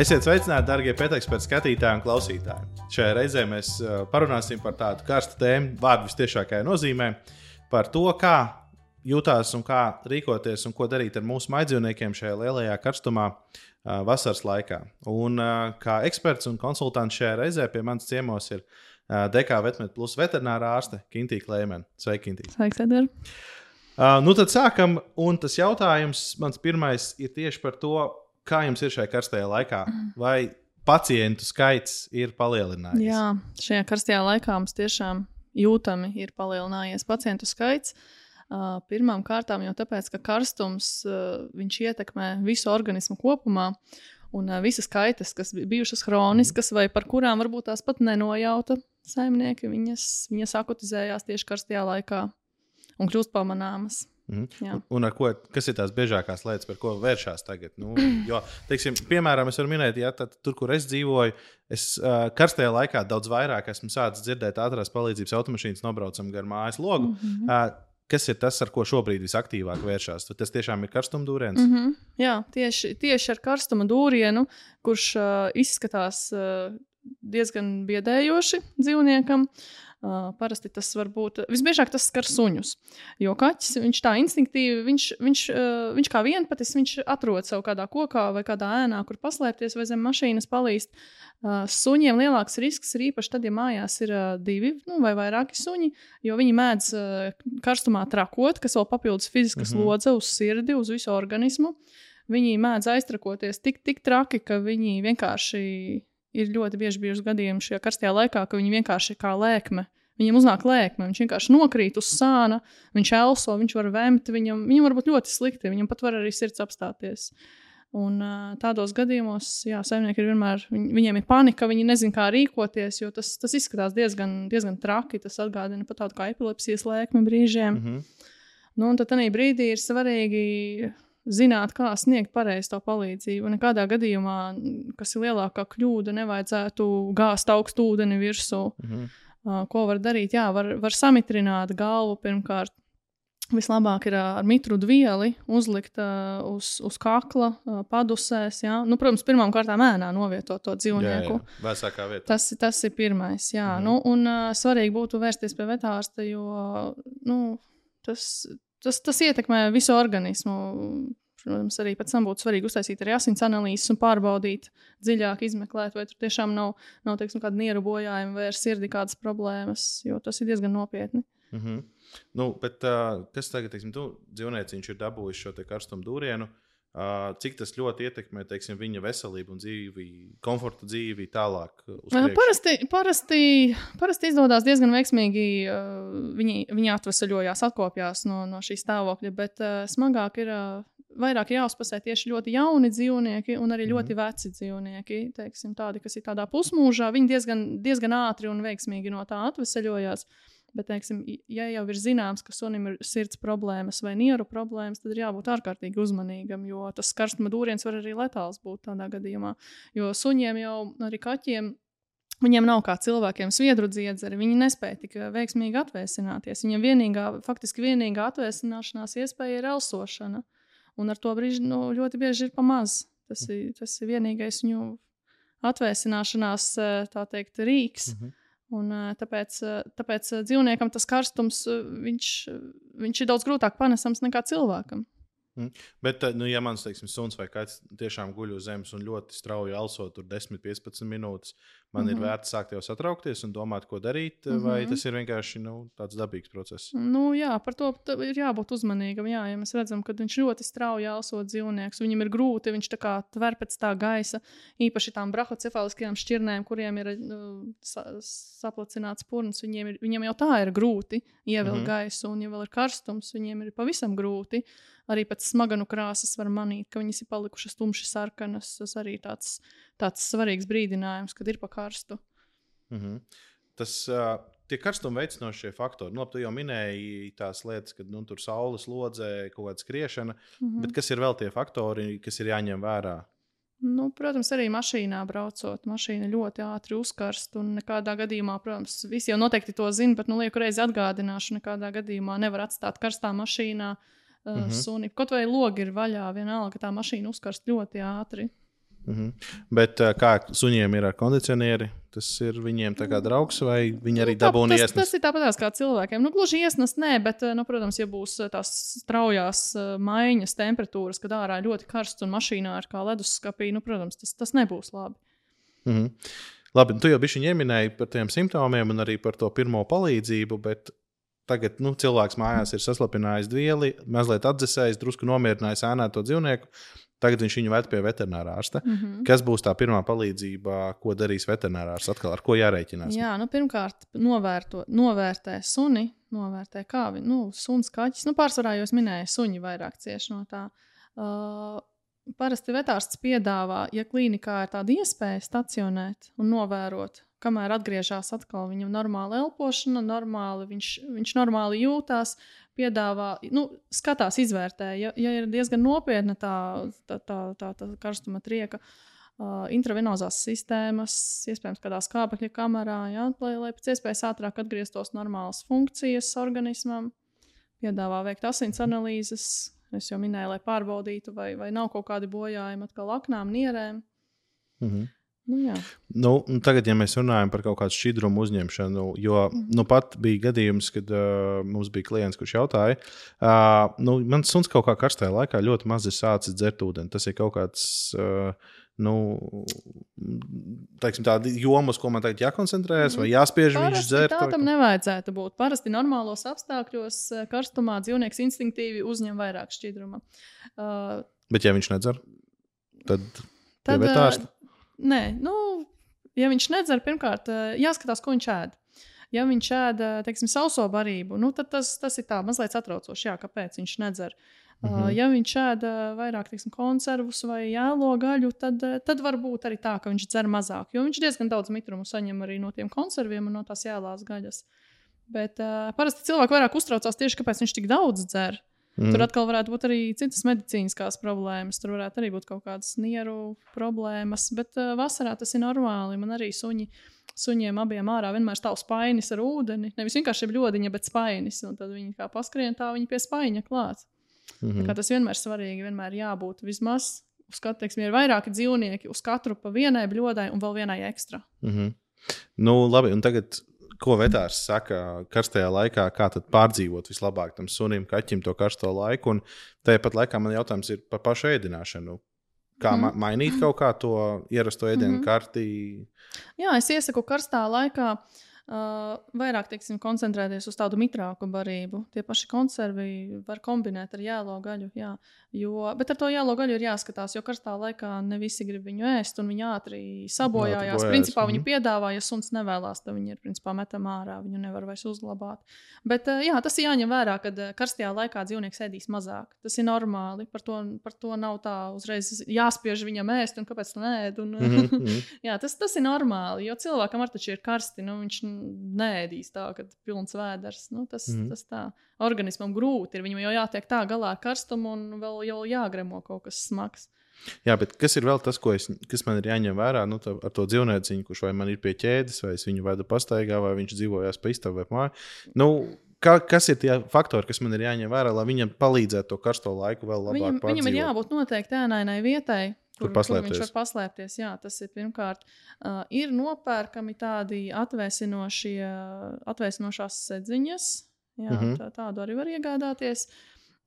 Esiet sveicināti, darbie pēteksperti, skatītāji un klausītāji. Šajā reizē mēs uh, parunāsim par tādu karstu tēmu, vārdu visciešākajā nozīmē, par to, kā jūtās un kā rīkoties un ko darīt ar mūsu maidzīvniekiem šajā lielajā karstumā uh, vasaras laikā. Un uh, kā eksperts un konsultants šajā reizē pie manas ciemos ir uh, DK Vetmet plus veterinārā ārste Kintī Klēmena. Sveiki, Kintī! Sveiks, Edgars! Uh, nu tad sākam, un tas jautājums mans pirmais ir tieši par to, kā jums ir šajā karstajā laikā? Vai pacientu skaits ir palielinājies? Jā, šajā karstajā laikā mums tiešām jūtami ir palielinājies pacientu skaits. Uh, Pirmām kārtām jau tāpēc, ka karstums uh, ietekmē visu organismu kopumā. Un uh, visas kaitas, kas bija bijušas chroniskas, vai par kurām varbūt tās pat nenojauta saimnieki, viņas, viņas akutizējās tieši karstajā laikā un kļūst pamanāmas. Mm -hmm. un, ar ko, kas ir tās biežākās lietas, par ko vēršās tagad? Nu, jo, teiksim, piemēram, es varu minēt, ja tad, tur, kur es dzīvoju, es uh, karstajā laikā daudz vairāk esmu sācis dzirdēt ātrās palīdzības automašīnas nobraucam gar mājas logu. Mm -hmm. uh, Kas ir tas, ar ko šobrīd visaktīvāk vēršās? Tas tiešām ir karstuma dūriens. Mm -hmm. Jā, tieši, tieši ar karstuma dūrienu, kurš uh, izskatās uh, diezgan biedējoši dzīvniekam. Uh, Uh, parasti tas var būt visbiežāk tas skar suņus. Jo kaķis viņš tā instinktīvi, viņš, viņš, uh, viņš kā vienpatis, viņš atrod sev kādā kokā vai kādā ēnā, kur paslēpties vai zem mašīnas palīst. Uh, suņiem lielāks risks ir īpaši tad, ja mājās ir uh, divi nu, vai vairāki suņi, jo viņi mēdz uh, karstumā trakot, kas vēl papildus fiziskas mm -hmm. lodze uz sirdi, uz visu organismu. Viņi mēdz aiztrakoties tik, tik traki, ka viņi vienkārši ir ļoti bieži bijuši gadījumi šajā karstajā laikā, ka viņi vienkārši kā lēkme. Viņam uznāk lēkme, viņš vienkārši nokrīt uz sāna, viņš elso, viņš var vēmt, viņam, viņam var būt ļoti slikti, viņam pat var arī sirds apstāties. Un tādos gadījumos, jā, saimnieki ir vienmēr, viņ, viņiem ir panika, viņi nezina, kā rīkoties, jo tas, tas izskatās diezgan, diezgan traki. Tas atgādina pat tādu kā epilepsijas lēkmi brīžiem. Mm -hmm. nu, un tad brīdī ir svarīgi zināt, kā sniegt pareizi to palīdzību. Nekādā gadījumā, kas ir lielākā kļūda, nevajadzētu gāzt augstu ūdeni virsū. -hmm. uh, ko var darīt? Jā, var, var samitrināt galvu pirmkārt. Vislabāk ir ar mitrudu vieli uzlikt uh, uz, uz kakla, uh, padusēs. Jā. Nu, protams, pirmām kārtām ēnā novietot to dzīvnieku. Jā, jā. Tas, tas ir pirmais. Jā. Mm nu, un uh, svarīgi būtu vērsties pie vetārsta, jo nu, tas, tas, tas ietekmē visu organismu. Protams, arī pēc tam būtu svarīgi uztaisīt arī asins analīzes un pārbaudīt, dziļāk izmeklēt, vai tur tiešām nav, nav teiksim, kāda nieru bojājuma vai ar sirdi kādas problēmas, jo tas ir diezgan nopietni. Mm -hmm. nu, bet, uh, kas tagad, teiksim, tu dzīvnieciņš ir dabūjis šo karstumu dūrienu? Uh, cik tas ļoti ietekmē teiksim, viņa veselību un dzīvi, komforta dzīvi tālāk? Parasti, parasti, parasti izdodas diezgan veiksmīgi. Uh, viņi, viņi atvesaļojās, atkopjās no, no šī stāvokļa, bet uh, smagāk ir uh, vairāk jāuzpasē tieši ļoti jauni dzīvnieki un arī ļoti mm -hmm. veci dzīvnieki. Teiksim, tādi, kas ir tādā pusmūžā, viņi diezgan, diezgan ātri un veiksmīgi no tā atvesaļojās. Bet, teiksim, ja jau ir zināms, ka sunim ir sirds problēmas vai nieru problēmas, tad ir jābūt ārkārtīgi uzmanīgam, jo tas karstuma dūriens var arī letāls būt tādā gadījumā. Jo suņiem jau arī kaķiem Viņiem nav kā cilvēkiem sviedru dziedzeri, viņi nespēja tik veiksmīgi atvēsināties. Viņiem vienīgā, faktiski vienīgā atvēsināšanās iespēja ir elsošana. Un ar to brīdi nu, ļoti bieži ir pamaz. Tas ir, tas ir vienīgais viņu atvēsināšanās teikt, rīks. Mm -hmm. Un, tāpēc, tāpēc dzīvniekam tas karstums viņš, viņš ir daudz grūtāk panesams nekā cilvēkam. Mm. Bet, nu, ja mans teiksim, suns vai kāds tiešām guļ uz zemes un ļoti strauji elso tur 10, 15 minūtes, man mm -hmm. ir mhm. vērts sākt jau satraukties un domāt, ko darīt, mm -hmm. vai tas ir vienkārši nu, tāds dabīgs process? Nu, jā, par to ir jābūt uzmanīgam. Jā, ja mēs redzam, ka viņš ļoti strauji elso dzīvnieks, viņam ir grūti, viņš tā kā tver pēc tā gaisa, īpaši tām brahocefāliskajām šķirnēm, kuriem ir nu, sa saplacināts purns, viņiem, ir, viņiem jau tā ir grūti ievilkt mm -hmm. gaisu, un ja vēl ir karstums, viņiem ir pavisam grūti. Arī pēc smaganu krāsas var manīt, ka viņas ir palikušas tumši sarkanas. Tas arī tāds, tāds svarīgs brīdinājums, kad ir pa karstu. Mm -hmm. Tas uh, tie karstuma veicinošie faktori, nu, tu jau minēji tās lietas, ka nu, tur saules lodzē, kaut kāda skriešana, mm -hmm. bet kas ir vēl tie faktori, kas ir jāņem vērā? Nu, protams, arī mašīnā braucot. Mašīna ļoti ātri uzkarst. Un nekādā gadījumā, protams, visi jau noteikti to zina, bet nu, lieku reizi atgādināšu, nekādā gadījumā nevar atstāt karstā mašīnā uh, mm -hmm. suni. Kaut vai logi ir vaļā, vienalga, ka tā mašīna uzkarst ļoti ātri. Mm -hmm. Bet uh, kā suņiem ir ar kondicionieri? Tas ir viņiem tā kā draugs, vai viņi arī Nu, tā- dabūna iesnas? tas ir tāpat kā cilvēkiem. Nu, gluži iesnas, nē, bet, nu, protams, ja būs eh, tās straujās maiņas temperatūras, kad ārā ir ļoti karsts un mašīnā ir kā leduskapī, nu, protams, tas, tas nebūs labi. Mm -hmm. Labi, nu, tu jau biji ieminēji par tiem simptomiem un arī par to pirmo palīdzību, bet tagad nu, cilvēks mājās ir saslapinājis dvieli, mazliet atdzesējis, drusku nomierinājis ēnēto dzīvnieku. Tagad viņš viņu ved pie veterinārā ārsta. Mm -hmm. Kas būs tā pirmā palīdzība, ko darīs veterinārārs? Atkal ar ko jārēķinās? Jā, nu, pirmkārt, novērto, novērtē suni, novērtē kā viņi, nu, suns, kaķis. Nu, pārsvarā jau es minēju, suņi vairāk cieši no tā. Uh, parasti vetārsts piedāvā, ja klīnikā ir tāda iespēja stacionēt un novērot, kamēr atgriežas atkal viņam normāla elpošana, normāli, viņš, viņš normāli jūtās, piedāvā, nu, skatās, izvērtē. Ja, ja ir diezgan nopietna tā, tā, tā, tā, tā karstuma trieka, uh, intravenozās sistēmas, iespējams, kādā skābekļa kamerā, ja, lai, lai pēc iespējas ātrāk atgrieztos normālas funkcijas organismam, piedāvā veikt asins analīzes. Es jau minēju, lai pārbaudītu, vai, vai nav kaut kādi bojājumi atkal aknām, nierēm. Mm -hmm. Nu. Nu, tagad, ja mēs runājam par kaut kādu šķidrumu uzņemšanu, jo Mhm. nu, pat bija gadījums, kad uh, mums bija klients, kurš jautāja, uh, nu, mans suns kaut kā karstajā laikā ļoti maz ir sācis dzert ūdeni. Tas ir kaut kāds. Uh, Nu, teiksim, tāda joma, ko man tagad jākoncentrējas, vai jāspiež viņš Parasti dzert. tā tam nevajadzētu būt. Parasti normālos apstākļos, karstumā dzīvnieks instinktīvi uzņem vairāk šķidruma. Uh, Bet, ja viņš nedzer, tad tad, nē, nu, ja viņš nedzer, pirmkārt, eh, jāskatās, ko viņš ēd. Ja viņš ēda, teiksim, sauso barību, nu, tad tas, tas ir tā mazliet satraucoši, jā, kāpēc viņš nedzer. Uh, Mhm. ja viņš ēda vairāk teiksim, konservus vai jēlo gaļu, tad, eh, tad var būt arī tā, ka viņš dzer mazāk. Jo viņš diezgan daudz mitrumu saņem arī no tiem konserviem un no tās jēlās gaļas. Bet uh, parasti cilvēki vairāk uztraucās tieši, kāpēc viņš tik daudz dzer. Mm. Tur atkal varētu būt arī citas medicīniskās problēmas. Tur varētu arī būt kaut kādas nieru problēmas. Bet uh, vasarā tas ir normāli. Man arī suņi, suņiem abiem ārā vienmēr stāv spainis ar ūdeni. Nevis vienkārši bļodiņa, bet spainis. Un tad viņi kā paskrien, tā viņi pie spaiņa klāt. mm kā Tas vienmēr ir svarīgi. Vienmēr jābūt vismaz. Uz katru, teiksim, ir vairāki dzīvnieki, uz katru pa vienai bļodai un vēl vienai ekstra. Mm -hmm. Nu, labi, un tagad, ko vetārs saka karstajā laikā, kā tad pārdzīvot vislabāk tam sunim, kaķim to karsto laiku? Un tāpat laikā man jautājums ir par pašu ēdināšanu. Kā Mhm. ma mainīt kaut kā to ierasto ēdienu Mhm. karti? Jā, es iesaku karstā laikā uh, vairāk teiksim, koncentrēties uz tādu mitrāku barību. Tie paši konservi var kombinēt ar jēlo gaļu. Jā. Jo, bet ar to jēlo gaļu ir jāskatās, jo karstā laikā ne visi grib viņu ēst, un viņi ātri sabojājās. bojājas, Principā mhm. viņi piedāvā, ja suns nevēlas, tad viņi ir principā metam ārā. Viņu nevar vairs uzglabāt. Bet uh, jā, tas ir jāņem vērā, uh, karstajā laikā dzīvnieks ēdīs mazāk. Tas ir normāli. Par to, par to nav tā uzreiz jāspiež viņam ēst, un kāpēc nē. Un, Mm -hmm. Jā, tas, tas ir normāli, jo cilvēkam ar taču ir karsti. Nu, viņš nēdīs tā, ir pilns vēders. Nu, tas, mm tas tā organismam grūti ir. Viņam jau jātiek tā galā ar karstumu un vēl jau jāgremo kaut kas smags. Jā, bet kas ir vēl tas, es, kas man ir jāņem vērā nu, tā, ar to dzīvnieciņu, kurš vai man ir pie ķēdes, vai es viņu vedu pastaigā, vai viņš dzīvojās pa istabu vai māju? Nu, kā, kas ir tie faktori, kas man ir jāņem vērā, lai viņam palīdzētu to karsto laiku vēl labāk Viņam, viņam ir jābūt noteikti ēnainai vietai. Kur Kur, kur viņš var paslēpties? Jā, tas ir pirmkārt. Uh, ir nopērkami tādi atvēsinošās sedziņas. Jā, mm. -hmm. tā, tādu arī var iegādāties.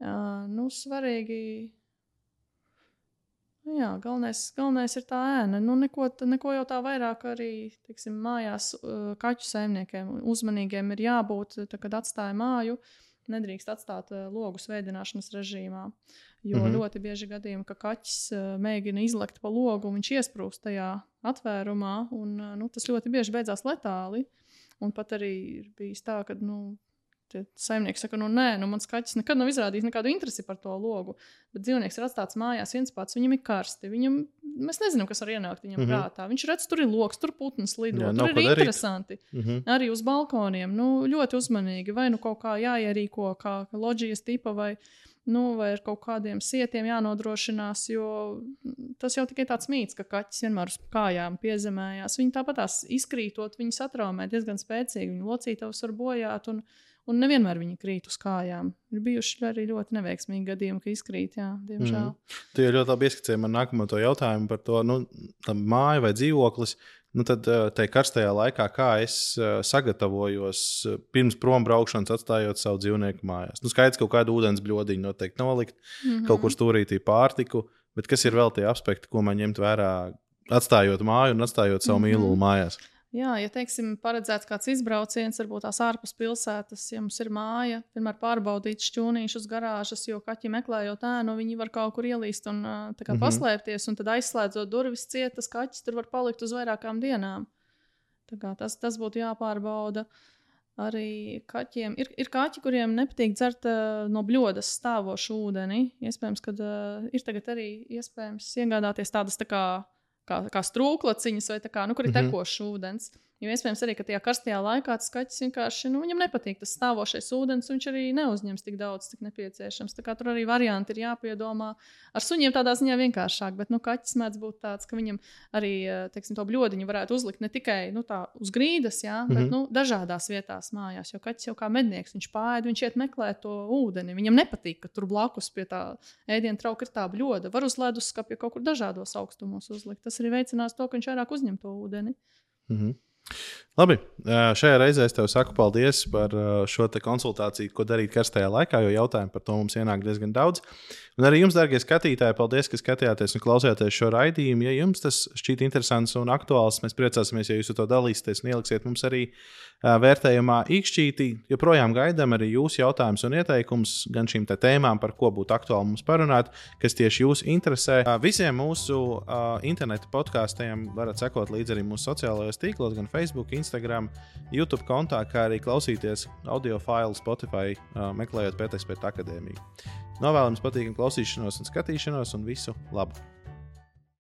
Uh, nu, svarīgi. Nu Jā, galvenais, galvenais ir tā ēna. Nu, neko, neko jau tā vairāk arī teiksim, mājās uh, kaķu saimniekiem uzmanīgiem ir jābūt, tā, kad atstāja māju. Nedrīkst atstāt uh, logus veidināšanas režīmā. Jo mm. -hmm. ļoti bieži gadījumi, ka kaķis uh, mēģina izlekt pa logu, un viņš iesprūst tajā atvērumā. Un, uh, nu, tas ļoti bieži beidzās letāli. Un pat arī ir bijis tā, ka nu, tie saimnieki saka, nu nē, nu, mans kaķis nekad nav izrādījis nekādu interesi par to logu. Bet dzīvnieks ir atstāts mājās viens pats, viņam ir karsti. Viņam, mēs nezinām, kas var ienākt viņam mm. -hmm. prātā. Viņš redz, tur ir lokus, tur putns lido. Jā, tur ir darīt. interesanti Mhm. arī uz balkoniem. Nu, ļoti uzmanīgi. Vai nu kaut kā jāierīko, kā loģijas tipa, vai, nu, vai ar kaut kādiem sietiem jānodrošinās. Jo mm, tas jau tikai tāds mīts, ka kaķis vienmēr uz kājām piezemējās. Viņi tāpat izkrītot, viņi satraumē diezgan spēcīgi. Viņu locītavas var bojāt. Un, un nevienmēr viņi krīt uz kājām. Ir bijuši arī ļoti neveiksmīgi gadījumi, ka izkrīt, jā, diemžēl. Mm. Tu jau ļoti labi ieskicēji man nākamo jautājumu par to, nu, māju vai dzīvoklis. Nu, tad eh, tajā karstajā laikā, kā es eh, sagatavojos eh, pirms prom braukšanas, atstājot savu dzīvnieku mājās. Nu, skaidrs, ka kaut kādu ūdens bļodiņu noteikti nolikt, mm -hmm. kaut kur stūrītī pārtiku, bet kas ir vēl tie aspekti, ko man ņemt vērā, atstājot māju un atstājot savu mm -hmm. mīlumu mājās? Jā, ja teiksim, paredzēts kāds izbrauciens, varbūt tās ārpus pilsētas, ja mums ir māja, vienmēr pārbaudīt šķūnīšus, garāžas, jo kaķi meklējot ēnu, viņi var kaut kur ielīst un kā, mm -hmm. paslēpties, un tad aizslēdzot durvis ciet, tas kaķis tur var palikt uz vairākām dienām. Tas, tas būtu jāpārbauda. Arī kaķiem ir, ir kaķi, kuriem nepatīk dzert uh, no bļodas stāvošu ūdeni. Iespējams, ka uh, ir tagad arī iespējams iegādāties tādas tā kā kā, kā strūklaciņas, vai kā, nu, kur ir mm -hmm. Jo iespējams arī, ka tajā karstajā laikā tas kaķis vienkārši nu, viņam nepatīk tas stāvošais ūdens, un viņš arī neuzņems tik daudz, cik nepieciešams. Tur arī varianti ir jāpiedomā. Ar suņiem tādā ziņā vienkāršāk, bet nu, kaķis mēdz būt tāds, ka viņam arī teiksim, to bļodiņu varētu uzlikt ne tikai nu, tā, uz grīdas, jā, bet mm -hmm. nu, dažādās vietās mājās. Jo kaķis jau kā mednieks, viņš pāri, viņš iet meklēt to ūdeni. Viņam nepatīk, ka tur blakus pie tā ēdienu trauka ir tā bļoda. Var uz leduskapja kaut kur dažādos augstumos uzlikt. Tas arī veicinās to, ka viņš vairāk uzņem to ūdeni. Mm -hmm. Labi, šajā reizē es tev saku paldies par šo konsultāciju, ko darīt karstajā laikā, jo jautājumu par to mums ienāk diezgan daudz. Un arī jums, darbie skatītāji, paldies, ka skatījāties un klausījāties šo raidījumu. Ja jums tas šķiet interesants un aktuāls, mēs priecāsimies, ja jūs to dalīsieties un ieliksiet mums arī vērtējumā īkšķītī. Joprojām gaidām arī jūsu jautājumus un ieteikumus gan šīm tēmām, par ko būtu aktuāli mums parunāt, kas tieši jūs interesē. Visiem mūsu interneta podkāstiem varat sekot līdzi arī mūsu sociālajos tīklos, gan Facebook, Instagram, YouTube kontā, kā arī klausīties audio failu Spotify, meklējot pēc akadēmiju. Novēlams patīkamu klausīšanos un skatīšanos un visu labu!